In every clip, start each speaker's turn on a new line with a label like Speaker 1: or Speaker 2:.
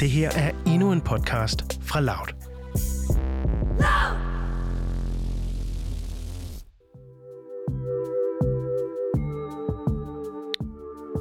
Speaker 1: Det her er endnu en podcast fra Loud.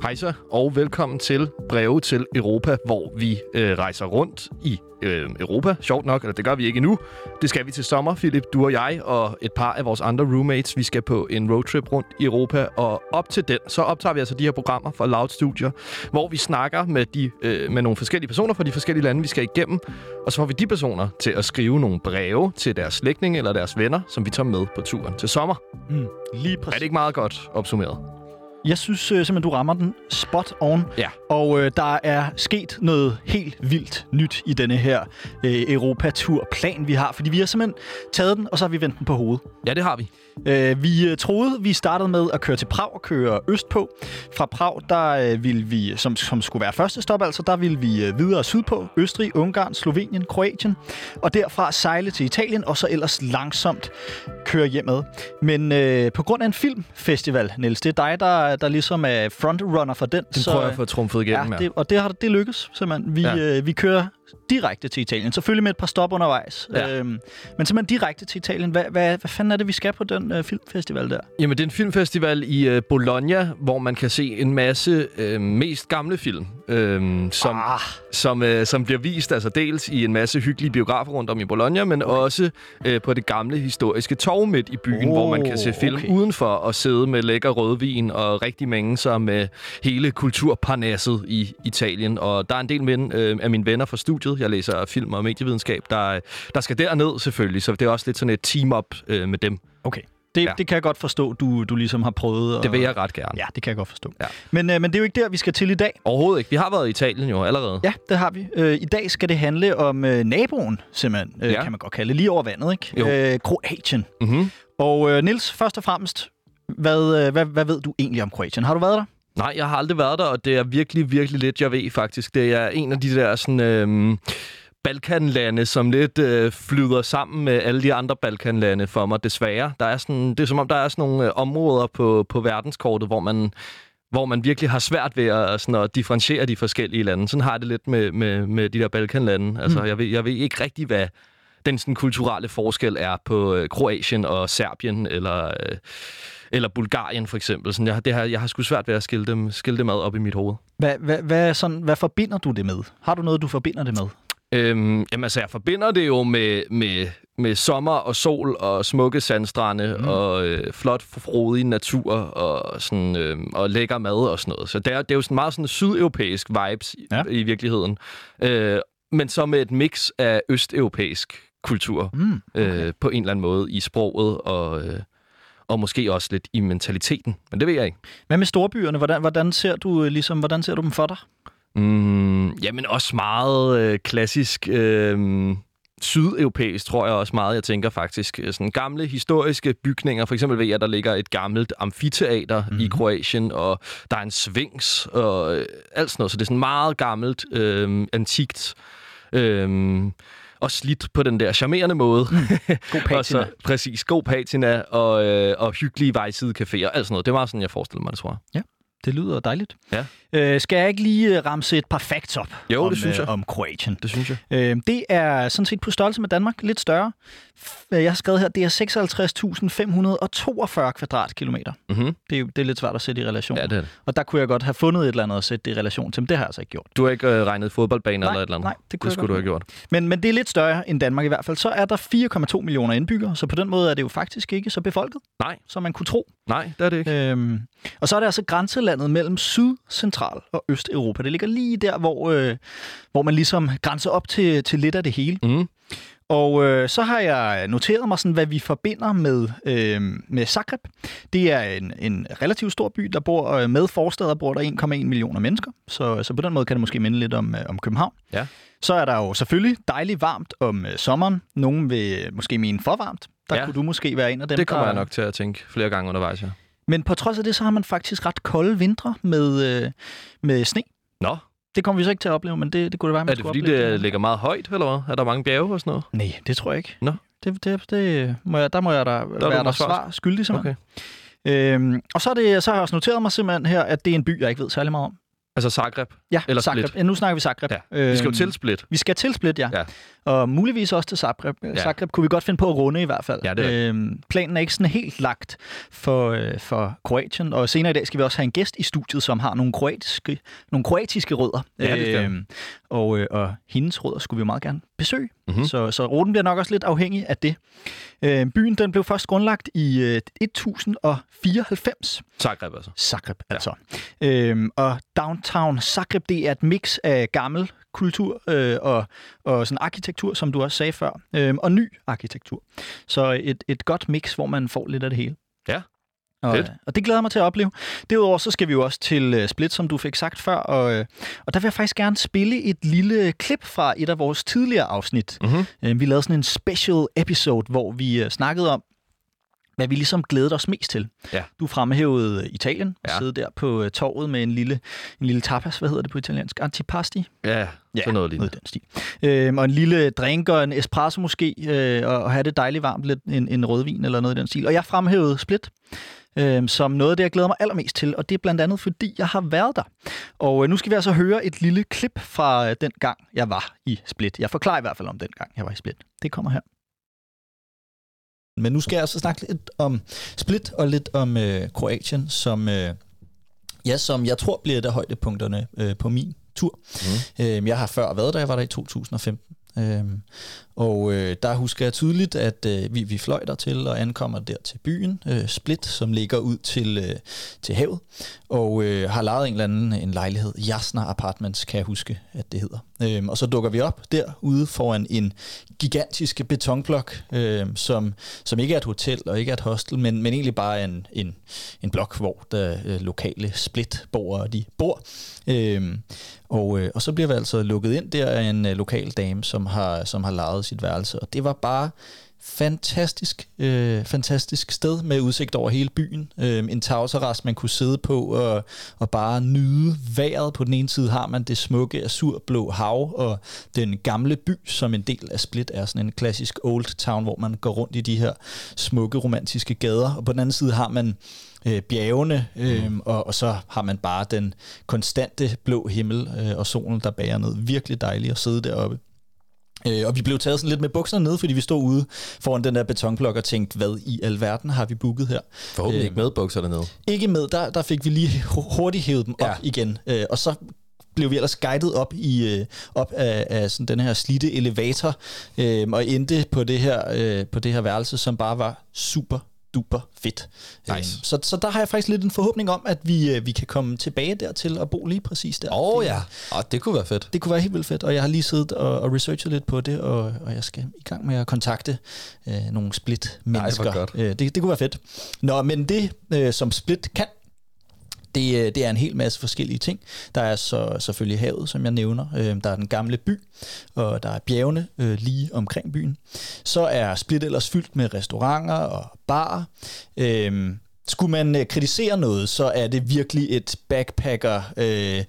Speaker 2: Hej så, og velkommen til Breve til Europa, hvor vi øh, rejser rundt i øh, Europa. Sjovt nok, eller det gør vi ikke endnu. Det skal vi til sommer, Philip, du og jeg, og et par af vores andre roommates. Vi skal på en roadtrip rundt i Europa, og op til den, så optager vi altså de her programmer fra Loud Studio, hvor vi snakker med, de, øh, med nogle forskellige personer fra de forskellige lande, vi skal igennem, og så får vi de personer til at skrive nogle breve til deres slægtninge eller deres venner, som vi tager med på turen til sommer.
Speaker 3: Mm, lige
Speaker 2: Er
Speaker 3: præcis.
Speaker 2: det ikke meget godt opsummeret?
Speaker 3: Jeg synes øh, simpelthen, du rammer den spot on.
Speaker 2: Ja.
Speaker 3: Og øh, der er sket noget helt vildt nyt i denne her øh, Europa-tur-plan, vi har. Fordi vi har simpelthen taget den, og så har vi vendt den på hovedet.
Speaker 2: Ja, det har vi.
Speaker 3: Øh, vi øh, troede, vi startede med at køre til Prag og køre østpå. Fra Prag, der øh, ville vi, som, som skulle være første stop, altså, der ville vi øh, videre sydpå. Østrig, Ungarn, Slovenien, Kroatien. Og derfra sejle til Italien, og så ellers langsomt køre hjemad. Men øh, på grund af en filmfestival, Niels, det er dig, der, der ligesom er frontrunner for den.
Speaker 2: Den prøver jeg at få trumfet igennem,
Speaker 3: Ja, det, og det har det lykkes simpelthen. Vi,
Speaker 2: ja.
Speaker 3: øh, vi kører direkte til Italien. Selvfølgelig med et par stop undervejs.
Speaker 2: Ja.
Speaker 3: Øhm, men simpelthen direkte til Italien. Hvad, hvad, hvad fanden er det, vi skal på den øh, filmfestival der?
Speaker 2: Jamen, det er en filmfestival i øh, Bologna, hvor man kan se en masse øh, mest gamle film, øh, som,
Speaker 3: Ah.
Speaker 2: som, øh, som bliver vist altså dels i en masse hyggelige biografer rundt om i Bologna, men også øh, på det gamle historiske torv midt i byen, oh, hvor man kan se film
Speaker 3: okay.
Speaker 2: udenfor og sidde med lækker rødvin og rigtig mænge sig med hele kulturparnasset i Italien. Og der er en del men, øh, af mine venner fra studiet, jeg læser film og medievidenskab, der, der skal derned selvfølgelig, så det er også lidt sådan et team-up øh, med dem.
Speaker 3: Okay. Det,
Speaker 2: Ja.
Speaker 3: det kan jeg godt forstå, du, du ligesom har prøvet.
Speaker 2: Det vil jeg ret gerne.
Speaker 3: Ja, det kan jeg godt forstå.
Speaker 2: Ja.
Speaker 3: Men, øh, men det er jo ikke der, vi skal til i dag.
Speaker 2: Overhovedet ikke. Vi har været i Italien jo allerede.
Speaker 3: Ja, det har vi. Øh, I dag skal det handle om øh, naboen, simpelthen, øh,
Speaker 2: Ja.
Speaker 3: kan man godt kalde det, lige over vandet, ikke?
Speaker 2: Jo.
Speaker 3: Øh, Kroatien.
Speaker 2: Mm-hmm.
Speaker 3: Og øh, Nils, først og fremmest, hvad, øh, hvad, hvad ved du egentlig om Kroatien? Har du været der?
Speaker 2: Nej, jeg har aldrig været der, og det er virkelig, virkelig lidt, jeg ved faktisk. Det er en af de der sådan... Øhm, Balkanlande, som lidt øh, flyder sammen med alle de andre Balkanlande for mig, desværre. Der er sådan, det er som om, der er sådan nogle øh, områder på, på verdenskortet, hvor man, hvor man virkelig har svært ved at, sådan, at differentiere de forskellige lande. Sådan har jeg det lidt med, med, med de der Balkanlande. Altså, jeg, ved, jeg ved ikke rigtig, hvad den sådan, kulturelle forskel er på øh, Kroatien og Serbien, eller... Øh, eller Bulgarien for eksempel. Sådan, jeg, det her, jeg har sgu svært ved at skille dem, skille dem ad op i mit hoved.
Speaker 3: Hvad, hvad, hvad, sådan, hvad forbinder du det med? Har du noget, du forbinder det med?
Speaker 2: Øhm, jamen altså, jeg forbinder det jo med, med, med sommer og sol og smukke sandstrande mm. og øh, flot, frodig natur og, sådan, øh, og lækker mad og sådan noget. Så det er, det er jo sådan meget sådan sydeuropæisk vibes ja. I, i virkeligheden. Øh, men så med et mix af østeuropæisk kultur
Speaker 3: Mm,
Speaker 2: øh, på en eller anden måde i sproget og, øh, og måske også lidt i mentaliteten. Men det ved jeg ikke.
Speaker 3: Hvad med storbyerne? Hvordan, hvordan, ser du, øh, ligesom, hvordan ser du dem for dig?
Speaker 2: Mm, jamen også meget øh, klassisk øh, sydeuropæisk, tror jeg også meget, jeg tænker faktisk. Øh, Sådan gamle historiske bygninger. For eksempel ved jeg, der ligger et gammelt amfiteater mm-hmm. i Kroatien, og der er en svings og øh, alt sådan noget. Så det er sådan meget gammelt, øh, antikt. Øh, og slidt på den der charmerende måde.
Speaker 3: God
Speaker 2: og så, præcis, god patina og, øh, og hyggelige vejsidecaféer, alt sådan noget. Det var sådan, jeg forestiller mig det, tror jeg.
Speaker 3: Det lyder dejligt.
Speaker 2: Ja.
Speaker 3: Øh, skal jeg ikke lige øh, ramse et par facts op
Speaker 2: Jo,
Speaker 3: om,
Speaker 2: det synes jeg.
Speaker 3: om Kroatien?
Speaker 2: Det synes jeg.
Speaker 3: Øh, det er sådan set på størrelse med Danmark, lidt større. Øh, Jeg har skrevet her, det er 56.542 kvadratkilometer.
Speaker 2: Mm-hmm.
Speaker 3: Det er, jo- det er lidt svært at sætte i relation.
Speaker 2: Ja, det er det.
Speaker 3: Og der kunne jeg godt have fundet et eller andet at sætte det i relation til, men det har jeg altså ikke gjort.
Speaker 2: Du har ikke øh, regnet fodboldbaner
Speaker 3: Nej,
Speaker 2: eller et eller andet?
Speaker 3: nej, det kunne
Speaker 2: det
Speaker 3: jeg
Speaker 2: skulle du
Speaker 3: godt
Speaker 2: have gjort.
Speaker 3: Men, men det er lidt større end Danmark i hvert fald. Så er der 4,2 millioner indbyggere, så på den måde er det jo faktisk ikke så befolket,
Speaker 2: Nej,
Speaker 3: som man kunne tro.
Speaker 2: nej, det er det ikke.
Speaker 3: Øhm, og så er det altså grænselandet mellem Syd, Central og Østeuropa. Det ligger lige der, hvor, øh, hvor man ligesom grænser op til, til lidt af det hele.
Speaker 2: Mm.
Speaker 3: Og øh, så har jeg noteret mig, sådan, hvad vi forbinder med, øh, med Zagreb. Det er en, en relativt stor by, der bor øh, med forsteder, bor der 1,1 millioner mennesker. Så, så på den måde kan det måske minde lidt om, øh, om København.
Speaker 2: Ja.
Speaker 3: Så er der jo selvfølgelig dejligt varmt om øh, sommeren. Nogen vil måske mene for varmt. Der
Speaker 2: ja.
Speaker 3: kunne du måske være en af dem,
Speaker 2: Det kommer
Speaker 3: der...
Speaker 2: jeg nok til at tænke flere gange undervejs, ja.
Speaker 3: Men på trods af det, så har man faktisk ret kolde vintre med, øh, med sne.
Speaker 2: Nå,
Speaker 3: Det kommer vi så ikke til at opleve, men det, det kunne det være, man
Speaker 2: er det fordi,
Speaker 3: opleve
Speaker 2: det ligger meget højt, eller hvad? Er der mange bjerge og sådan noget?
Speaker 3: Nej, det tror jeg ikke.
Speaker 2: Nå.
Speaker 3: Det, det, det må jeg, der må jeg da
Speaker 2: er du
Speaker 3: være der
Speaker 2: svar
Speaker 3: skyldig, simpelthen.
Speaker 2: Okay.
Speaker 3: Øhm, og så, er det, så har jeg også noteret mig simpelthen her, at det er en by, jeg ikke ved særlig meget om.
Speaker 2: Altså Zagreb?
Speaker 3: Ja,
Speaker 2: Eller
Speaker 3: Zagreb.
Speaker 2: Split.
Speaker 3: Ja, nu snakker vi Zagreb.
Speaker 2: Ja. Vi skal jo
Speaker 3: Øhm,
Speaker 2: til Split.
Speaker 3: Vi skal til Split, ja.
Speaker 2: Ja.
Speaker 3: Og muligvis også til Zagreb. Ja. Zagreb kunne vi godt finde på at runde i hvert fald.
Speaker 2: Ja, det er
Speaker 3: øhm, planen er ikke sådan helt lagt for, øh, for Kroatien, og senere i dag skal vi også have en gæst i studiet, som har nogle kroatiske, nogle kroatiske rødder.
Speaker 2: Ja, det skal vi.
Speaker 3: og, øh, og hendes rødder skulle vi meget gerne besøge.
Speaker 2: Mhm.
Speaker 3: Så, så ruten bliver nok også lidt afhængig af det. Øh, byen den blev først grundlagt i øh, 1094.
Speaker 2: Zagreb altså.
Speaker 3: Zagreb, altså. Øhm, og downtown Zagreb, det er et mix af gammel kultur øh, og, og sådan arkitektur, som du også sagde før, øhm, og ny arkitektur. Så et, et godt mix, hvor man får lidt af det hele.
Speaker 2: Ja,
Speaker 3: Og,
Speaker 2: fedt.
Speaker 3: og det glæder jeg mig til at opleve. Derudover så skal vi jo også til øh, Split, som du fik sagt før, og, øh, og der vil jeg faktisk gerne spille et lille klip fra et af vores tidligere afsnit.
Speaker 2: Mhm.
Speaker 3: Øh, vi lavede sådan en special episode, hvor vi øh, snakkede om, hvad vi ligesom glædede os mest til.
Speaker 2: Ja.
Speaker 3: Du fremhævede øh, Italien, og
Speaker 2: Ja.
Speaker 3: sidde der på øh, torvet med en lille, en lille tapas, hvad hedder det på italiensk? Antipasti?
Speaker 2: Ja, sådan noget lignende.
Speaker 3: Noget den stil. Øhm, og en lille drink og en espresso måske, øh, og, og have det dejligt varmt, lidt en, en rødvin eller noget i den stil. Og jeg fremhævede Split øh, som noget af det, jeg glæder mig allermest til, og det er blandt andet, fordi jeg har været der. Og øh, nu skal vi altså høre et lille klip fra øh, den gang, jeg var i Split. Jeg forklarer i hvert fald om den gang, jeg var i Split. Det kommer her. Men nu skal jeg altså snakke lidt om Split og lidt om øh, Kroatien, som, øh, ja, som jeg tror bliver et af højdepunkterne øh, på min tur. Mm. Øh, jeg har før været der, jeg var der i 2015. Øhm, og øh, der husker jeg tydeligt, at øh, vi, vi fløj til og ankommer der til byen, øh, Split, som ligger ud til, øh, til havet, og øh, har lejet en eller anden en lejlighed, Jasna Apartments, kan jeg huske, at det hedder. Øh, og så dukker vi op derude foran en gigantisk betonblok, øh, som, som ikke er et hotel og ikke er et hostel, men, men egentlig bare en, en, en blok, hvor der øh, lokale Split-borgere de bor. Øh, og, øh, og så bliver vi altså lukket ind der af en øh, lokal dame, som har, som har lejet sit værelse. Og det var bare fantastisk, øh, fantastisk sted med udsigt over hele byen. Øh, en tagterrasse, man kunne sidde på og, og bare nyde vejret. På den ene side har man det smukke azurblå hav og den gamle by, som en del af Split er sådan en klassisk old town, hvor man går rundt i de her smukke romantiske gader. Og på den anden side har man øh, bjergene, øh, mm. og, og så har man bare den konstante blå himmel øh, og solen, der bærer ned. Virkelig dejligt at sidde deroppe. Øh, og vi blev taget sådan lidt med bukserne ned, fordi vi stod ude foran den der betonblok og tænkte, hvad i alverden har vi booket her?
Speaker 4: Forhåbentlig ikke med bukserne ned.
Speaker 3: Ikke med, der, der fik vi lige hu- hurtigt hævet dem op
Speaker 4: Ja.
Speaker 3: igen. Øh, og så blev vi ellers guidet op i øh, op af, af sådan den her slidte elevator øh, og endte på det her øh, på det her værelse, som bare var super duper fedt.
Speaker 4: Nice.
Speaker 3: Øh, så, så der har jeg faktisk lidt en forhåbning om, at vi, øh, vi kan komme tilbage dertil og bo lige præcis der.
Speaker 4: Åh oh,
Speaker 3: Det-
Speaker 4: ja, oh, det kunne være fedt.
Speaker 3: det kunne være helt vildt fedt, og jeg har lige siddet og, og researchet lidt på det, og, og jeg skal i gang med at kontakte øh, nogle Split-mennesker.
Speaker 4: godt.
Speaker 3: Øh, det, det kunne være fedt. Nå, men det, øh, som Split kan, det, øh, det er en hel masse forskellige ting. Der er så selvfølgelig havet, som jeg nævner. Øh, der er den gamle by, og der er bjergene øh, lige omkring byen. Så er Split ellers fyldt med restauranter og barer. Øh, skulle man øh, kritisere noget, så er det virkelig et backpacker øh,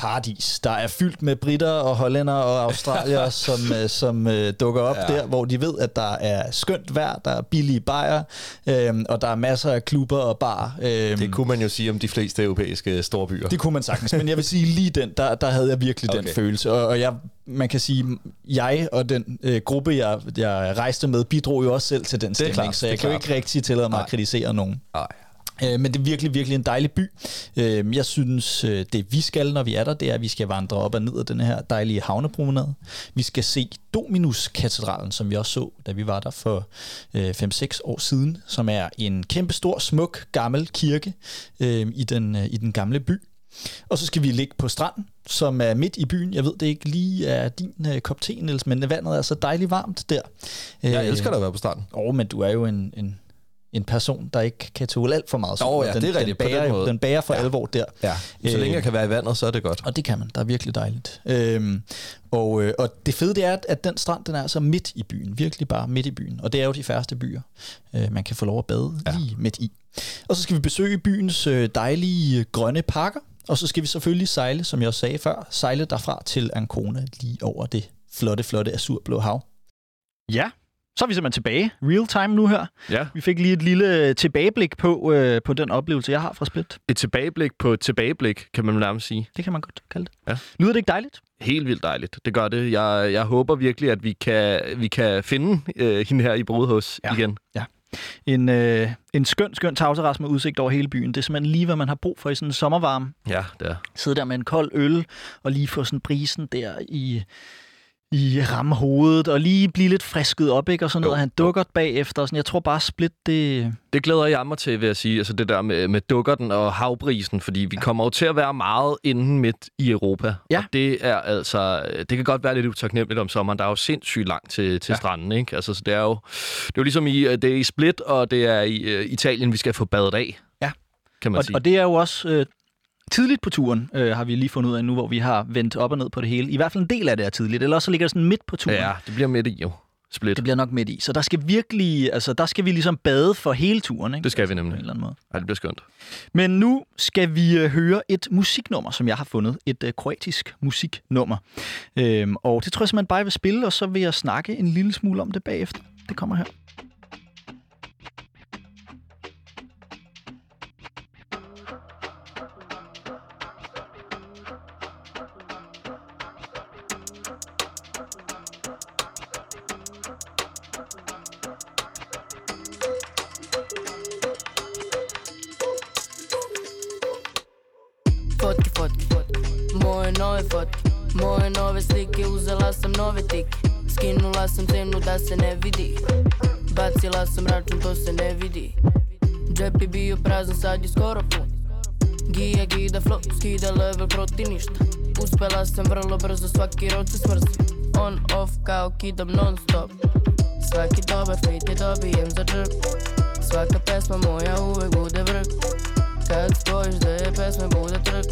Speaker 3: paradis. Der er fyldt med britter og hollænder og australier, som, øh, som øh, dukker op ja. Der, hvor de ved, at der er skønt vejr, der er billige bajer, øh, og der er masser af klubber og bar. Øh,
Speaker 4: Det kunne man jo sige om de fleste europæiske storbyer.
Speaker 3: det kunne man sagtens, men jeg vil sige lige den, der, der havde jeg virkelig okay. den følelse. Og, og jeg, man kan sige, jeg og den øh, gruppe, jeg, jeg rejste med, bidrog jo også selv til den stemning, så jeg kan jo ikke rigtig tillade mig
Speaker 4: Nej.
Speaker 3: at kritisere nogen.
Speaker 4: Nej.
Speaker 3: Øh, men det er virkelig, virkelig en dejlig by. Øh, jeg synes, øh, det vi skal, når vi er der, det er, at vi skal vandre op og ned ad den her dejlige havnepromenade. Vi skal se Dominus-katedralen, som vi også så, da vi var der for øh, 5-6 år siden, som er en kæmpe stor, smuk, gammel kirke i, den, i den gamle by. Og så skal vi ligge på stranden, som er midt i byen. Jeg ved, det ikke lige er din øh, kop te, Niels, men vandet er så dejligt varmt der.
Speaker 4: Jeg elsker da at være på stranden.
Speaker 3: Åh, oh, men du er jo en, en, en person, der ikke kan tåle alt for meget sol.
Speaker 4: Åh ja,
Speaker 3: den,
Speaker 4: det er rigtigt, på
Speaker 3: Den
Speaker 4: den
Speaker 3: bærer, jo-
Speaker 4: måde.
Speaker 3: den bærer for ja. Alvor der.
Speaker 4: Ja. Så
Speaker 3: Øh,
Speaker 4: længe jeg kan være i vandet, så er det godt.
Speaker 3: Og det kan man. Der er virkelig dejligt. Øhm, og, øh, og det fede det er, at, den strand, den er altså midt i byen. Virkelig bare midt i byen. Og det er jo de færreste byer, øh, man kan få lov at bade ja. Lige midt i. Og så skal vi besøge byens øh, dejlige øh, grønne parker. Og så skal vi selvfølgelig sejle, som jeg også sagde før, sejle derfra til Ancona lige over det flotte, flotte azurblå hav.
Speaker 1: Ja,
Speaker 3: Så er vi simpelthen tilbage. Real time nu her.
Speaker 2: Ja,
Speaker 3: Vi fik lige et lille tilbageblik på, øh, på den oplevelse, jeg har fra Split.
Speaker 2: et tilbageblik på et tilbageblik, kan man nærmest sige.
Speaker 3: Det kan man godt kalde det.
Speaker 2: Ja.
Speaker 3: Lyder det ikke dejligt?
Speaker 2: Helt vildt dejligt. Det gør det. Jeg, jeg håber virkelig, at vi kan, vi kan finde øh, hende her i Brodhus
Speaker 3: Ja.
Speaker 2: ja. igen.
Speaker 3: En, øh, en skøn, skøn tagterrasse med udsigt over hele byen. Det er simpelthen lige, hvad man har brug for i sådan en sommervarme.
Speaker 2: Ja, det er.
Speaker 3: Sidde der med en kold øl, og lige få sådan brisen der i, i ramme hovedet, og lige blive lidt frisket op, ikke? Og sådan
Speaker 2: Jo,
Speaker 3: noget. Han dukker bagefter. og Sådan. Jeg tror bare, Split, det...
Speaker 2: Det glæder jeg mig til, vil jeg sige. Altså det der med, med dukkerten og havbrisen, fordi vi kommer jo til at være meget inden midt i Europa.
Speaker 3: Ja.
Speaker 2: Og det er altså, det kan godt være lidt utaknemmeligt om sommeren. Der er jo sindssygt langt til, til
Speaker 3: Ja.
Speaker 2: ja. stranden, ikke? Altså så det er jo, det er jo ligesom i, det er i Split, og det er i uh, Italien, vi skal få badet af.
Speaker 3: Ja.
Speaker 2: Kan man
Speaker 3: Og,
Speaker 2: sige.
Speaker 3: og det er jo også øh, tidligt på turen, øh, har vi lige fundet ud af nu, hvor vi har vendt op og ned på det hele. I hvert fald en del af det er tidligt, eller også så ligger det sådan midt på turen.
Speaker 2: Ja, det bliver midt i jo. Split.
Speaker 3: Det bliver nok midt i. Så der skal virkelig, altså der skal vi ligesom bade for hele turen, ikke?
Speaker 2: Det skal vi
Speaker 3: På en
Speaker 2: nemlig.
Speaker 3: eller anden måde.
Speaker 2: Ja, det bliver skønt.
Speaker 3: Men nu skal vi øh, høre et musiknummer, som jeg har fundet. Et øh, kroatisk musiknummer. Øhm, og det tror jeg simpelthen bare, jeg vil spille, og så vil jeg snakke en lille smule om det bagefter. Det kommer her.
Speaker 5: Skinula sam cenu da se ne vidi. Bacila sam račun, to se ne vidi. Džep je bio prazan, sad je skoro pun Gija, gida, flow, skida level proti ništa. Uspela sam vrlo brzo, svaki rod se smrzim On, off, kao kidam non stop. Svaki dobar fit je dobijem za džep. Svaka pesma moja uvek bude vrh. Kad spojiš da je pesme bude trk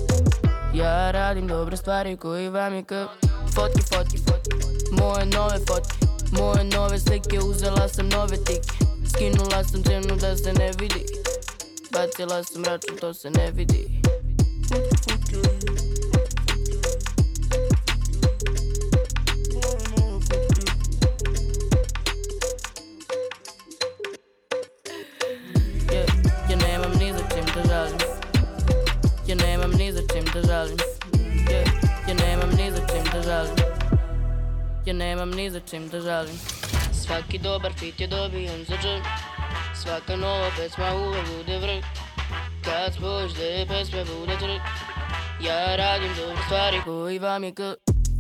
Speaker 5: Ja radim dobre stvari koji vam je k. Fotke, fotke, fotke. Moje nove fotke Moje nove slike Uzela sam nove tike Skinula sam cenu da se ne vidi Bacila sam račun, to se ne vidi žalim Ja nemam ni za čim da žalim Ja, ja nemam ni za čim da žalim Ja nemam ni za čim da žalim. Svaki dobar fit je dobijen za džem Svaka nova pesma uvek bude vrh. Kad spojiš dve pesme bude trk. Ja radim dobre stvari. Koji vam je k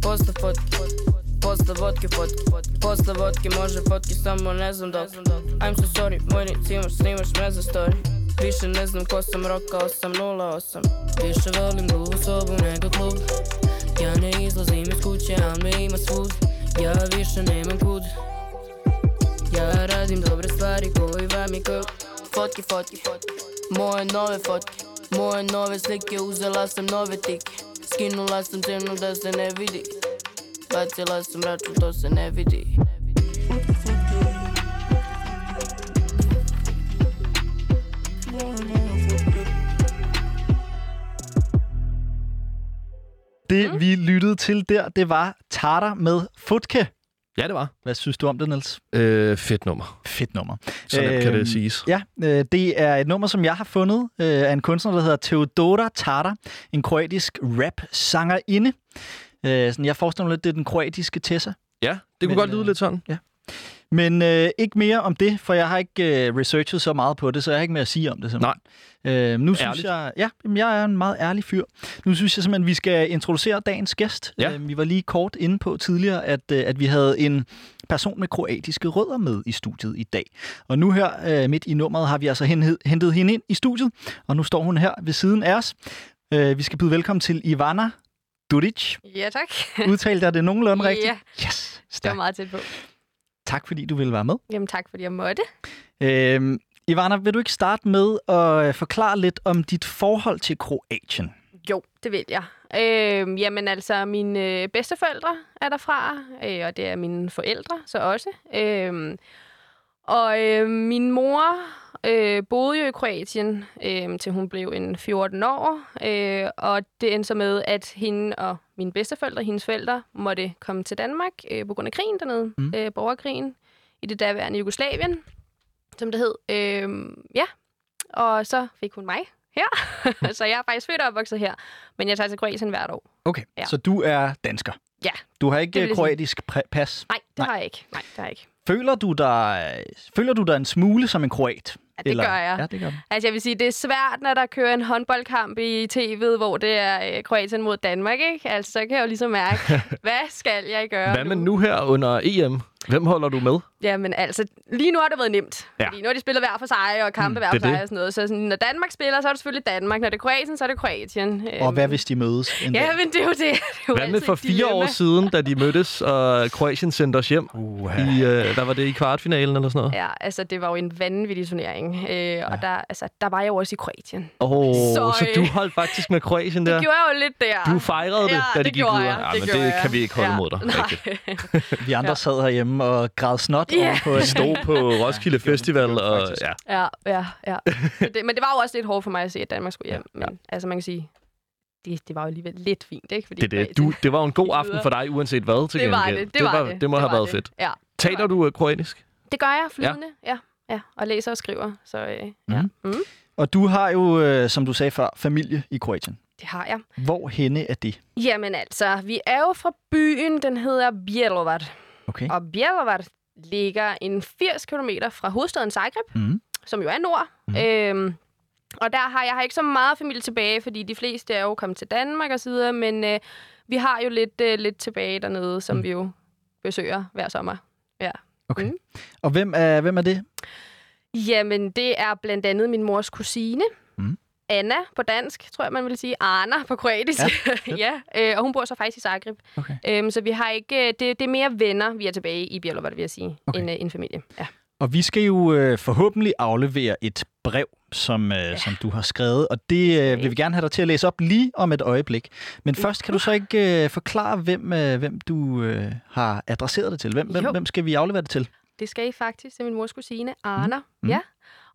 Speaker 5: Posle fotke, posle vodke, fotke Posle vodke može fotke, samo ne znam dok. I'm so sorry, moj nic imaš, snimaš me za story. Više ne znam ko sam, rokao sam 08 Više volim duvu sobu nego klub. Ja ne izlazim iz kuće, al me ima svud Ja više nemam kud. Ja radim dobre stvari koji vam je kao Fotke, fotke, moje nove fotke. Moje nove slike, uzela sam nove tike. Skinula sam cenu da se ne vidi. Bacila sam račun, to se ne vidi
Speaker 3: Det, mm. vi lyttede til der, det var Tarter med Futke.
Speaker 2: Ja, det var.
Speaker 3: Hvad synes du om det, Niels?
Speaker 2: Øh, fedt nummer.
Speaker 3: Fedt nummer.
Speaker 2: Så nemt kan det siges.
Speaker 3: Ja, øh, det er et nummer, som jeg har fundet øh, af en kunstner, der hedder Teodora Tartar, en kroatisk rap-sangerinde. Øh, sådan, jeg forestiller mig lidt, det er den kroatiske Tessa.
Speaker 2: Ja, det kunne
Speaker 3: Men,
Speaker 2: godt lyde
Speaker 3: øh,
Speaker 2: lidt sådan.
Speaker 3: Men øh, ikke mere om det, for jeg har ikke øh, researchet så meget på det, så jeg har ikke mere at sige om det. simpelthen. Øh, nu synes
Speaker 2: Ærligt.
Speaker 3: jeg, ja, jamen, jeg er en meget ærlig fyr. Nu synes jeg simpelthen, at vi skal introducere dagens gæst.
Speaker 2: Ja.
Speaker 3: Øh, vi var lige kort inde på tidligere, at, øh, at vi havde en person med kroatiske rødder med i studiet i dag. Og nu her øh, midt i nummeret har vi altså hentet, hentet hende ind i studiet, og nu står hun her ved siden af os. Øh, vi skal byde velkommen til Ivana Duric.
Speaker 6: Ja, tak.
Speaker 3: Udtalte jeg det nogenlunde rigtigt?
Speaker 6: Ja,
Speaker 3: Yes,
Speaker 6: det var meget tæt på.
Speaker 3: Tak fordi du ville være med.
Speaker 6: Jamen tak, fordi jeg måtte.
Speaker 3: Øhm, Ivana, vil du ikke starte med at øh, forklare lidt om dit forhold til Kroatien?
Speaker 6: Jo, det vil jeg. Øh, jamen altså, mine øh, bedsteforældre er derfra, øh, og det er mine forældre så også. Øh, og øh, min mor øh, boede jo i Kroatien, øh, til hun blev en 14 år. Øh, og det endte så med, at hende og mine bedsteforældre, hendes forældre, måtte komme til Danmark øh, på grund af krigen dernede,
Speaker 3: Mm.
Speaker 6: øh, borgerkrigen i det daværende Jugoslavien, som det hed. Øhm, ja, og så fik hun mig her. så jeg er faktisk født og opvokset her, men jeg tager til Kroatien hvert år.
Speaker 3: Okay,
Speaker 6: Ja.
Speaker 3: så du er dansker.
Speaker 6: Ja,
Speaker 3: Du har ikke kroatisk præ- pas.
Speaker 6: nej, det
Speaker 3: Nej.
Speaker 6: har jeg ikke. Nej, det har jeg ikke.
Speaker 3: Føler du dig, føler du dig en smule som en kroat?
Speaker 6: Ja, det gør jeg.
Speaker 3: Ja, det gør.
Speaker 6: Altså jeg vil sige, det er svært, når der kører en håndboldkamp i tv'et, hvor det er øh, Kroatien mod Danmark, ikke? Altså så kan jeg jo ligesom mærke, hvad skal jeg gøre
Speaker 2: Hvad med nu her under EM? Hvem holder du med?
Speaker 6: Jamen altså, lige nu har det været nemt.
Speaker 2: Ja.
Speaker 6: Ja. Fordi nu har de spillet hver for sig, og kampe mm, hver for sig
Speaker 2: det.
Speaker 6: og sådan noget. Så sådan, når Danmark spiller, så er det selvfølgelig Danmark. Når det er Kroatien, så er det Kroatien.
Speaker 3: Og hvad
Speaker 6: Øhm,
Speaker 3: hvis de mødes en
Speaker 6: Ja,
Speaker 3: dag?
Speaker 6: men det er jo det. det er jo
Speaker 2: Hvad med for fire
Speaker 6: dilemma.
Speaker 2: år siden, da de mødtes, og Kroatien sendte os hjem? I, øh, hvad var det, i kvartfinalen eller sådan noget?
Speaker 6: Ja, altså det var jo en vanvittig turnering. Øh, og der, altså, der var jeg jo også i Kroatien.
Speaker 2: Oh, så,
Speaker 6: Så,
Speaker 2: du holdt faktisk med Kroatien der?
Speaker 6: Det gjorde jeg jo lidt der.
Speaker 2: Du fejrede det,
Speaker 6: ja,
Speaker 2: da de
Speaker 6: det
Speaker 2: gik
Speaker 6: gjorde
Speaker 2: videre.
Speaker 6: Jeg.
Speaker 2: Ja,
Speaker 6: det
Speaker 2: men det
Speaker 6: jeg.
Speaker 2: kan vi ikke holde
Speaker 6: ja.
Speaker 2: mod dig,
Speaker 6: Nej.
Speaker 2: rigtigt.
Speaker 3: Vi andre
Speaker 6: Ja.
Speaker 3: sad herhjemme og græd snot
Speaker 6: Ja.
Speaker 3: over på en
Speaker 2: stod på Roskilde Festival, og
Speaker 3: faktisk.
Speaker 2: ja,
Speaker 6: Ja, ja, ja. Det, men det var jo også lidt hårdt for mig at se, at Danmark skulle hjem. Men altså, man kan sige, det, det var jo alligevel lidt fint, ikke? Fordi
Speaker 2: det, det. Du, det var en god aften for dig, uanset hvad, til
Speaker 6: det var
Speaker 2: gengæld.
Speaker 6: det, det, var det.
Speaker 2: det må have
Speaker 6: var
Speaker 2: været
Speaker 6: det.
Speaker 2: fedt.
Speaker 6: Ja,
Speaker 2: Taler du øh, kroatisk?
Speaker 6: det gør jeg flydende, ja. ja. Og læser og skriver, så øh, ja.
Speaker 3: Mhm.
Speaker 6: Mm,
Speaker 3: Og du har jo, øh, som du sagde før, familie i Kroatien.
Speaker 6: det har jeg.
Speaker 3: Hvor henne er det?
Speaker 6: Jamen altså, vi er jo fra byen, den hedder Bjelovar.
Speaker 3: Okay.
Speaker 6: Og Bjelovar ligger en 80 km fra hovedstaden Zagreb,
Speaker 3: Mm.
Speaker 6: som jo er nord. Mm. Øhm, og der har jeg har ikke så meget familie tilbage, fordi de fleste er jo kommet til Danmark og så videre, men øh, vi har jo lidt, øh, lidt tilbage dernede, som
Speaker 3: mm.
Speaker 6: vi jo besøger hver sommer. Ja.
Speaker 3: Okay.
Speaker 6: Mm.
Speaker 3: Og hvem er, hvem er det?
Speaker 6: Jamen, det er blandt andet min mors kusine.
Speaker 3: Mm.
Speaker 6: Anna på dansk, tror jeg, man vil sige. Anna på kroatisk. Ja, ja øh, og hun bor så faktisk i Zagreb.
Speaker 3: Okay.
Speaker 6: Øhm, så vi har ikke... Det, det er mere venner, vi er tilbage i Bjerlov, vil jeg sige,
Speaker 3: Okay.
Speaker 6: end øh, en familie. Ja.
Speaker 3: Og vi skal jo øh, forhåbentlig aflevere et brev, som, øh, ja. som du har skrevet, og det øh, vil vi gerne have dig til at læse op lige om et øjeblik. Men først kan du så ikke øh, forklare, hvem, øh, hvem du øh, har adresseret det til? Hvem, hvem,
Speaker 6: Jo.
Speaker 3: hvem skal vi aflevere det til?
Speaker 6: Det skal I faktisk til min mors kusine, Anna.
Speaker 3: Mm.
Speaker 6: Mm. Ja.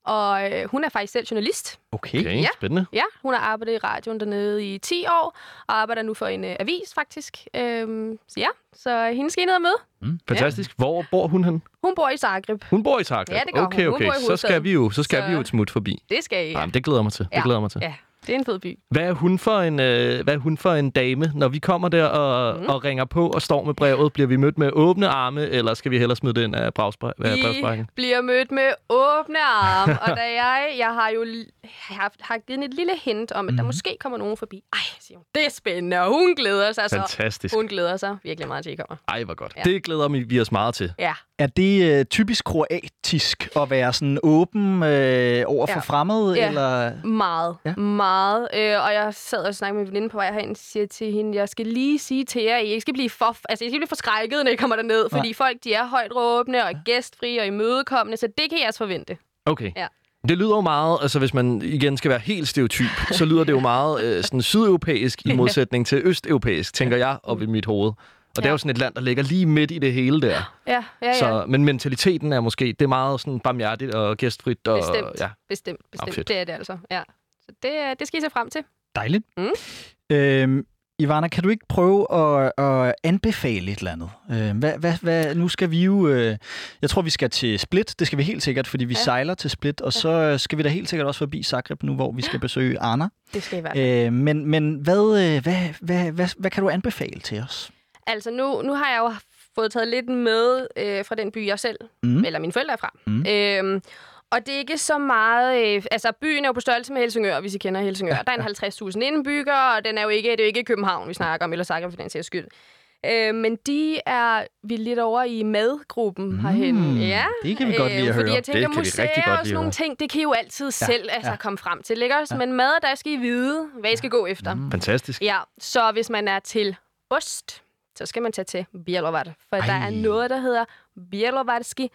Speaker 6: Og øh, hun er faktisk selv journalist.
Speaker 3: Okay.
Speaker 2: Okay,
Speaker 6: Ja.
Speaker 2: spændende.
Speaker 6: Ja, hun har arbejdet i radioen dernede i 10 år, og arbejder nu for en øh, avis, faktisk. Øhm, så ja, så hende skal I ned og møde.
Speaker 2: Fantastisk. Hvor bor hun hen?
Speaker 6: Hun bor i Zagreb.
Speaker 2: Hun bor i Zagreb.
Speaker 6: Ja, det gør
Speaker 2: okay,
Speaker 6: Hun
Speaker 2: okay.
Speaker 6: i
Speaker 2: så skal vi jo, så skal
Speaker 6: Så-
Speaker 2: vi jo et smut forbi.
Speaker 6: Det skal I.
Speaker 2: Ja. Jamen, det glæder mig til. Det
Speaker 6: Ja.
Speaker 2: glæder jeg mig til.
Speaker 6: Ja, det er en fed by.
Speaker 2: Hvad er hun for en, øh, hvad er hun for en dame, når vi kommer der og, mm. og ringer på og står med brevet? Bliver vi mødt med åbne arme, eller skal vi hellere smide det ind af brevsprækken?
Speaker 6: bliver mødt med åbne arme, og da jeg, jeg har jo jeg har, har givet et lille hint om, at der
Speaker 2: Mhm.
Speaker 6: måske kommer nogen forbi. Ej, siger hun, det er spændende, og hun glæder sig så.
Speaker 2: Fantastisk.
Speaker 6: Hun glæder sig virkelig meget til, at I kommer.
Speaker 2: Ej, hvor godt.
Speaker 6: Ja.
Speaker 2: Det glæder vi vi os meget til.
Speaker 6: Ja,
Speaker 3: Er det øh, typisk kroatisk at være sådan åben øh, over for
Speaker 6: Ja.
Speaker 3: fremmede?
Speaker 6: Ja.
Speaker 3: Eller?
Speaker 6: meget,
Speaker 3: Ja.
Speaker 6: ja. Meget. Øh, og jeg sad og snakkede med min veninde på vej herind, siger til hende, jeg skal lige sige til jer, at I ikke skal blive for, altså, I skal blive forskrækket, når I kommer derned, fordi
Speaker 3: Nej.
Speaker 6: folk de er højt råbende og gæstfrie og imødekommende, så det kan I også forvente.
Speaker 2: Okay.
Speaker 6: Ja.
Speaker 2: Det lyder jo meget, altså hvis man igen skal være helt stereotyp, så lyder det jo meget øh, sådan sydeuropæisk i modsætning til østeuropæisk, tænker jeg, op i mit hoved. Og det er
Speaker 6: Ja.
Speaker 2: jo sådan et land, der ligger lige midt i det hele der.
Speaker 6: Ja, ja, ja.
Speaker 2: Så, men mentaliteten er måske, det er meget sådan barmhjertigt og gæstfrit. Og,
Speaker 6: Bestemt.
Speaker 2: Ja.
Speaker 6: Bestemt, bestemt.
Speaker 2: fedt.
Speaker 6: det er det altså. Ja. Så det, øh, det skal I se frem til.
Speaker 3: Dejligt.
Speaker 6: Mm.
Speaker 3: Øhm, Ivana, kan du ikke prøve at, at anbefale et eller andet? Øh, hvad, hvad, hvad, nu skal vi jo... Øh, jeg tror, vi skal til Split. Det skal vi helt sikkert, fordi vi ja.
Speaker 6: Ja.
Speaker 3: sejler til Split. Og så skal vi da helt sikkert også forbi Zagreb nu, hvor vi skal besøge Anna.
Speaker 6: Det skal I være.
Speaker 3: Øh, men men hvad, øh, hvad, hvad, hvad, hvad kan du anbefale til os?
Speaker 6: Altså, nu, nu har jeg jo fået taget lidt med øh, fra den by, jeg selv,
Speaker 3: Mm.
Speaker 6: eller mine forældre er fra.
Speaker 3: Mm.
Speaker 6: Øhm, og det er ikke så meget... Øh, altså, byen er jo på størrelse med Helsingør, hvis I kender Helsingør. Der er en 50.000 indbyggere, og den er jo ikke, det er jo ikke København, vi snakker om, eller Zagreb for den sags skyld. Øh, men de er vi er lidt over i madgruppen mm. herhen. Ja,
Speaker 3: det kan vi godt lide at
Speaker 6: fordi
Speaker 3: høre.
Speaker 6: jeg tænker,
Speaker 2: Det kan vi
Speaker 6: museer
Speaker 2: rigtig godt
Speaker 6: og sådan nogle ting, det kan I jo altid selv altså,
Speaker 3: ja.
Speaker 6: komme frem til, ikke også? Men mad, der skal I vide, hvad I skal gå efter.
Speaker 3: Mm.
Speaker 2: Fantastisk.
Speaker 6: Ja, så hvis man er til ost, så skal man tage til Bielovar. For Ej. der er noget, der hedder Bielovarski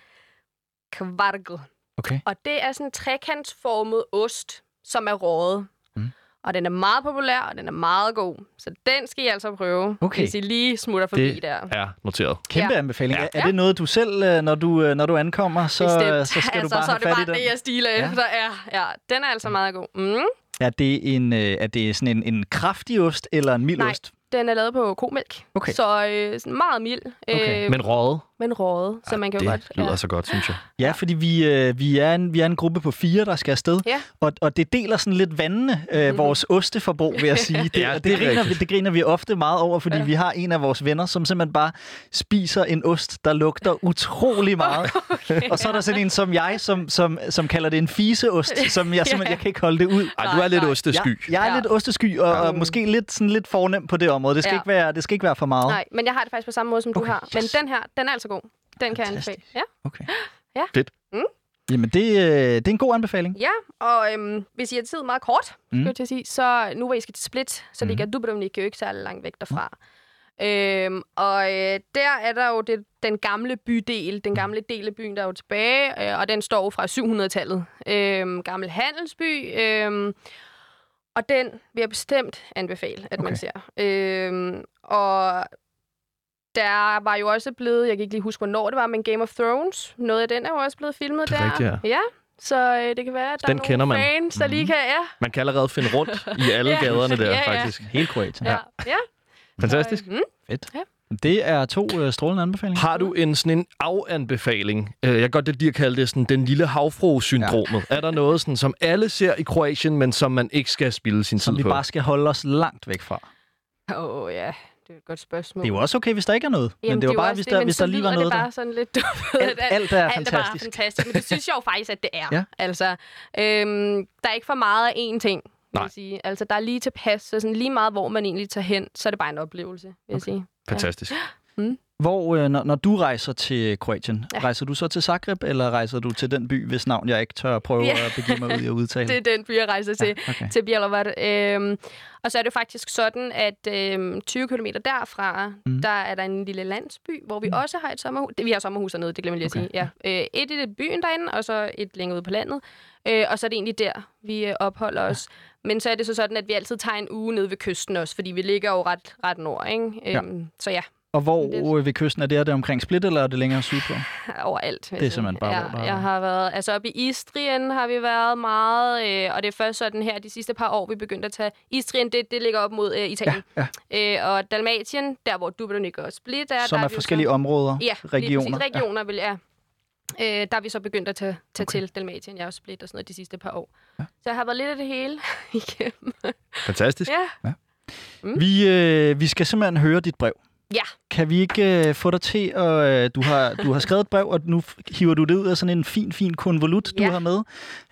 Speaker 6: kvargl.
Speaker 3: Okay.
Speaker 6: Og det er sådan en trekantsformet ost, som er røget.
Speaker 3: Mm.
Speaker 6: Mm. Og den er meget populær, og den er meget god. Så den skal I altså prøve,
Speaker 3: Okay.
Speaker 6: hvis I lige smutter forbi
Speaker 2: Det
Speaker 6: der.
Speaker 2: er noteret.
Speaker 3: Kæmpe
Speaker 6: Ja.
Speaker 3: anbefaling.
Speaker 2: Ja.
Speaker 3: Er, er det noget, du selv, øh, når du, øh, når du ankommer, så,
Speaker 6: Bestemt.
Speaker 3: så skal
Speaker 6: altså,
Speaker 3: du bare
Speaker 6: så er det bare det, jeg stiler
Speaker 3: Ja.
Speaker 6: efter. Ja, ja, den er altså meget god. Mm.
Speaker 3: Er det, en, øh, er det sådan en, en kraftig ost eller en mild
Speaker 6: Nej.
Speaker 3: ost?
Speaker 6: Den er lavet på komælk.
Speaker 3: Okay.
Speaker 6: Så øh, sådan meget mild.
Speaker 3: Okay.
Speaker 6: Øh,
Speaker 2: Men røget.
Speaker 6: Men rådet. Så man kan jo
Speaker 2: det
Speaker 6: godt...
Speaker 2: lyder så godt, synes jeg.
Speaker 3: Ja, fordi vi, øh, vi, er en, vi er en gruppe på fire, der skal afsted.
Speaker 6: Ja.
Speaker 3: Og, og det deler sådan lidt vandene, øh,
Speaker 6: Mhm.
Speaker 3: vores osteforbrug, vil jeg sige. Det,
Speaker 2: Ja,
Speaker 3: ja,
Speaker 2: det
Speaker 3: det,
Speaker 2: er
Speaker 3: det, griner, vi,
Speaker 2: rigtigt.
Speaker 3: det griner vi ofte meget over, fordi ja. vi har en af vores venner, som simpelthen bare spiser en ost, der lugter utrolig meget. okay, og så er der sådan en som jeg, som, som, som kalder det en fiseost, som jeg simpelthen jeg kan ikke holde det ud.
Speaker 2: Ej, du er lidt
Speaker 6: nej.
Speaker 2: ostesky.
Speaker 3: Jeg, jeg er
Speaker 6: Ja.
Speaker 3: lidt ostesky, og, og måske lidt, sådan lidt fornem på det område. Det skal,
Speaker 6: Ja.
Speaker 3: ikke, være, det skal ikke være for meget.
Speaker 6: Nej, men jeg har det faktisk på samme måde, som du
Speaker 3: Okay,
Speaker 6: har. Men
Speaker 3: yes.
Speaker 6: den her, den er altså god. Den kan jeg anbefale. Ja.
Speaker 3: Okay.
Speaker 6: Ja.
Speaker 2: Fedt.
Speaker 6: Mm.
Speaker 3: Jamen, det, øh, det er en god anbefaling.
Speaker 6: Ja, og øhm, hvis I har tid meget kort,
Speaker 3: Mm.
Speaker 6: mm. skal jeg til at sige, så nu hvor I skal til Split, så ligger Dubrovnik jo ikke særlig langt væk derfra. Øhm, og øh, der er der jo det, den gamle bydel, den gamle del af byen, der er jo tilbage, øh, og den står jo fra 700-tallet. Øhm, gammel handelsby, øhm, og den vil jeg bestemt anbefale, at okay. man ser. Øhm, og der var jo også blevet, jeg kan ikke lige huske, hvornår det var, men Game of Thrones, noget af den er jo også blevet filmet
Speaker 2: Det er
Speaker 6: der.
Speaker 2: rigtigt, ja.
Speaker 6: ja. Så øh, det kan være, at der
Speaker 2: Den
Speaker 6: er nogle
Speaker 2: kender man.
Speaker 6: fans, der lige kan... Ja,
Speaker 2: Man kan allerede finde rundt i alle
Speaker 6: Ja.
Speaker 2: gaderne der,
Speaker 6: Ja, ja.
Speaker 2: faktisk.
Speaker 3: Helt Kroatien.
Speaker 6: ja, ja.
Speaker 2: Fantastisk.
Speaker 6: Mm.
Speaker 3: Fedt.
Speaker 6: Ja.
Speaker 3: Det er to øh, strålende anbefalinger.
Speaker 2: Har du en sådan en afanbefaling? Øh, Jeg kan godt lide at kalde det sådan den lille havfru-syndromet. Ja. Er der noget, sådan, som alle ser i Kroatien, men som man ikke skal spille sin
Speaker 3: som
Speaker 2: tid
Speaker 3: vi
Speaker 2: på?
Speaker 3: bare skal holde os langt væk fra.
Speaker 6: Åh oh, ja, det er et godt spørgsmål.
Speaker 3: Det er jo også okay, hvis der ikke er noget.
Speaker 6: Jamen,
Speaker 3: men det var
Speaker 6: er
Speaker 3: bare, hvis
Speaker 6: det,
Speaker 3: der, hvis der lige var noget
Speaker 6: det
Speaker 3: der.
Speaker 6: bare sådan lidt dumt.
Speaker 3: Alt, alt er
Speaker 6: alt
Speaker 3: fantastisk.
Speaker 6: er bare fantastisk, men det synes jeg jo faktisk, at det er.
Speaker 3: Ja.
Speaker 6: Altså, øhm, der er ikke for meget af én ting, vil
Speaker 2: Nej.
Speaker 6: jeg sige. Altså, der er lige tilpas, så sådan lige meget, hvor man egentlig tager hen, så er det bare en oplevelse, vil jeg sige.
Speaker 2: Fantastisk.
Speaker 3: Hvor, øh, når, når du rejser til Kroatien, ja.
Speaker 6: Ja.
Speaker 3: rejser du så til Zagreb, eller rejser du til den by, hvis navn jeg ikke tør at prøve
Speaker 6: Ja.
Speaker 3: at begive mig ud i at udtale?
Speaker 6: Det er den by, jeg rejser til.
Speaker 3: ja, okay.
Speaker 6: til Bjelovar. Øhm, og så er det faktisk sådan, at øhm, 20 km derfra,
Speaker 3: Mm.
Speaker 6: der er der en lille landsby, hvor vi mm. også har et sommerhus. Vi har sommerhus dernede, det glemmer jeg lige
Speaker 3: Okay,
Speaker 6: at sige. Ja. Øh, et i det byen derinde, og så et længere ude på landet. Øh, og så er det egentlig der, vi øh, opholder os. Men så er det så sådan, at vi altid tager en uge nede ved kysten også, fordi vi ligger jo ret, ret nord, ikke? Øhm, Så ja,
Speaker 3: Og hvor
Speaker 6: Lidt.
Speaker 3: øh, ved kysten er det? Er det omkring Split, eller er det længere sydpå?
Speaker 6: overalt.
Speaker 3: Det er simpelthen bare,
Speaker 6: ja,
Speaker 3: hvor der er-
Speaker 6: Jeg har været, altså oppe i Istrien har vi været meget, øh, og det er først sådan her, de sidste par år, vi begyndte at tage Istrien, det, det ligger op mod øh, Italien.
Speaker 3: Ja,
Speaker 6: Øh, og Dalmatien, der hvor Dubrovnik og Split er,
Speaker 3: Som
Speaker 6: der
Speaker 3: er
Speaker 6: jo
Speaker 3: forskellige
Speaker 6: så,
Speaker 3: områder,
Speaker 6: ja,
Speaker 3: regioner.
Speaker 6: Præcis, regioner, vil jeg. Øh, der er vi så begyndt at tage, tage okay. til Dalmatien, jeg og Split og sådan noget de sidste par år. Ja. Så jeg har været lidt af det hele igennem.
Speaker 2: Fantastisk.
Speaker 6: ja.
Speaker 3: Vi, øh, vi skal simpelthen høre dit brev.
Speaker 6: Ja,
Speaker 3: Kan vi ikke øh, få dig til at... Øh, du, har, du har skrevet et brev, og nu hiver du det ud af sådan en fin, fin konvolut, du
Speaker 6: Ja.
Speaker 3: har med.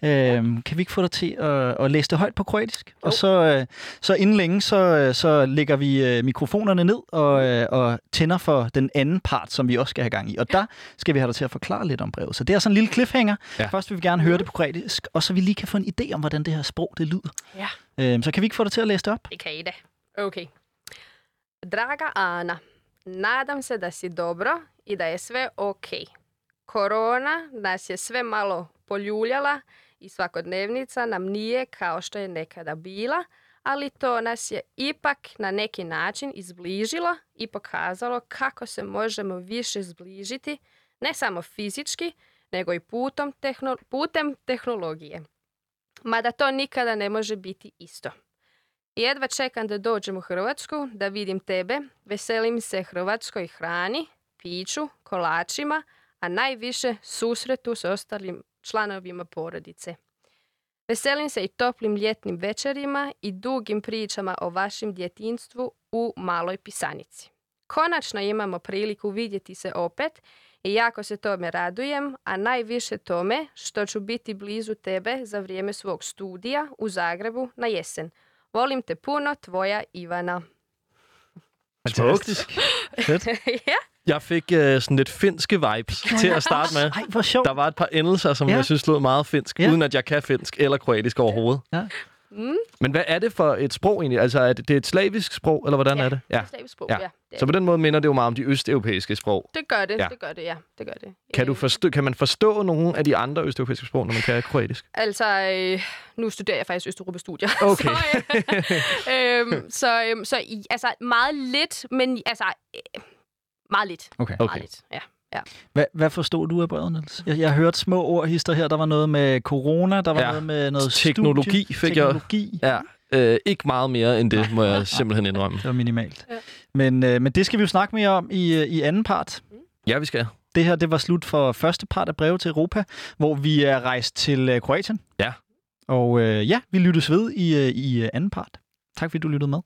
Speaker 3: Øh, kan vi ikke få dig til at, at læse det højt på kroatisk?
Speaker 6: Jo.
Speaker 3: Og så, øh, så inden længe, så, øh, så lægger vi øh, mikrofonerne ned og, øh, og tænder for den anden part, som vi også skal have gang i. Og der skal vi have dig til at forklare lidt om brevet. Så det er sådan en lille cliffhanger.
Speaker 2: Ja.
Speaker 3: Først vil vi gerne høre det på kroatisk, og så vi lige kan få en idé om, hvordan det her sprog det lyder.
Speaker 6: ja.
Speaker 3: Øh, så kan vi ikke få dig til at læse det op?
Speaker 6: Det kan I da. Okay. Draga Ana, nadam se da si dobro i da je sve ok. Korona nas je sve malo poljuljala i svakodnevnica nam nije kao što je nekada bila, ali to nas je ipak na neki način izbližilo i pokazalo kako se možemo više zbližiti, ne samo fizički, nego i putom putem tehnologije. Mada to nikada ne može biti isto. Jedva čekam da dođem u Hrvatsku, da vidim tebe. Veselim se hrvatskoj hrani, piću, kolačima, a najviše susretu s ostalim članovima porodice. Veselim se i toplim ljetnim večerima i dugim pričama o vašem djetinstvu u maloj pisanici. Konačno imamo priliku vidjeti se opet i jako se tome radujem, a najviše tome što ću biti blizu tebe za vrijeme svog studija u Zagrebu na jesen. Volim te puno, tvoja Ivana.
Speaker 3: Fantastisk. Fedt.
Speaker 6: ja,
Speaker 2: Jeg fik øh, sådan lidt finske vibes til at starte med.
Speaker 3: Ej, hvor sjovt.
Speaker 2: Der var et par endelser, som
Speaker 3: Ja.
Speaker 2: jeg synes lød meget finsk,
Speaker 3: ja.
Speaker 2: uden at jeg kan finsk eller kroatisk overhovedet.
Speaker 3: Ja.
Speaker 6: Mm.
Speaker 2: Men hvad er det for et sprog egentlig? Altså, er det, det er et slavisk sprog, eller hvordan
Speaker 6: Ja,
Speaker 2: er det?
Speaker 6: ja. slavisk sprog,
Speaker 2: Ja.
Speaker 6: ja. det,
Speaker 2: Så på den måde minder det jo meget om de østeuropæiske sprog.
Speaker 6: det gør det,
Speaker 2: Ja.
Speaker 6: det gør det, ja. Det gør det.
Speaker 2: Kan, du
Speaker 6: Øh,
Speaker 2: forstå, kan man forstå nogle af de andre østeuropæiske sprog, når man kan kroatisk?
Speaker 6: Altså, øh, nu studerer jeg faktisk Østeuropa-studier.
Speaker 2: Okay.
Speaker 6: så, øh, øhm, så, øhm, så altså meget lidt, men altså øh, meget lidt.
Speaker 3: Okay.
Speaker 6: Meget
Speaker 2: Okay.
Speaker 6: lidt, ja.
Speaker 3: Hvad, hvad forstod du af brevet, Niels? Jeg, jeg hørte små ord hister her. Der var noget med corona, der var
Speaker 2: Ja.
Speaker 3: noget med noget
Speaker 2: Teknologi
Speaker 3: studie,
Speaker 2: fik jeg-
Speaker 3: teknologi.
Speaker 2: Ja, øh, ikke meget mere end det, må jeg simpelthen indrømme.
Speaker 3: Det var minimalt.
Speaker 6: Ja.
Speaker 3: Men, øh, men det skal vi jo snakke mere om i, øh, i anden part.
Speaker 2: Ja, vi skal.
Speaker 3: Det her det var slut for første part af Breve til Europa, hvor vi er rejst til øh, Kroatien.
Speaker 2: Ja.
Speaker 3: Og øh, ja, vi lyttes ved i, øh, i øh, anden part. Tak fordi du lyttede med.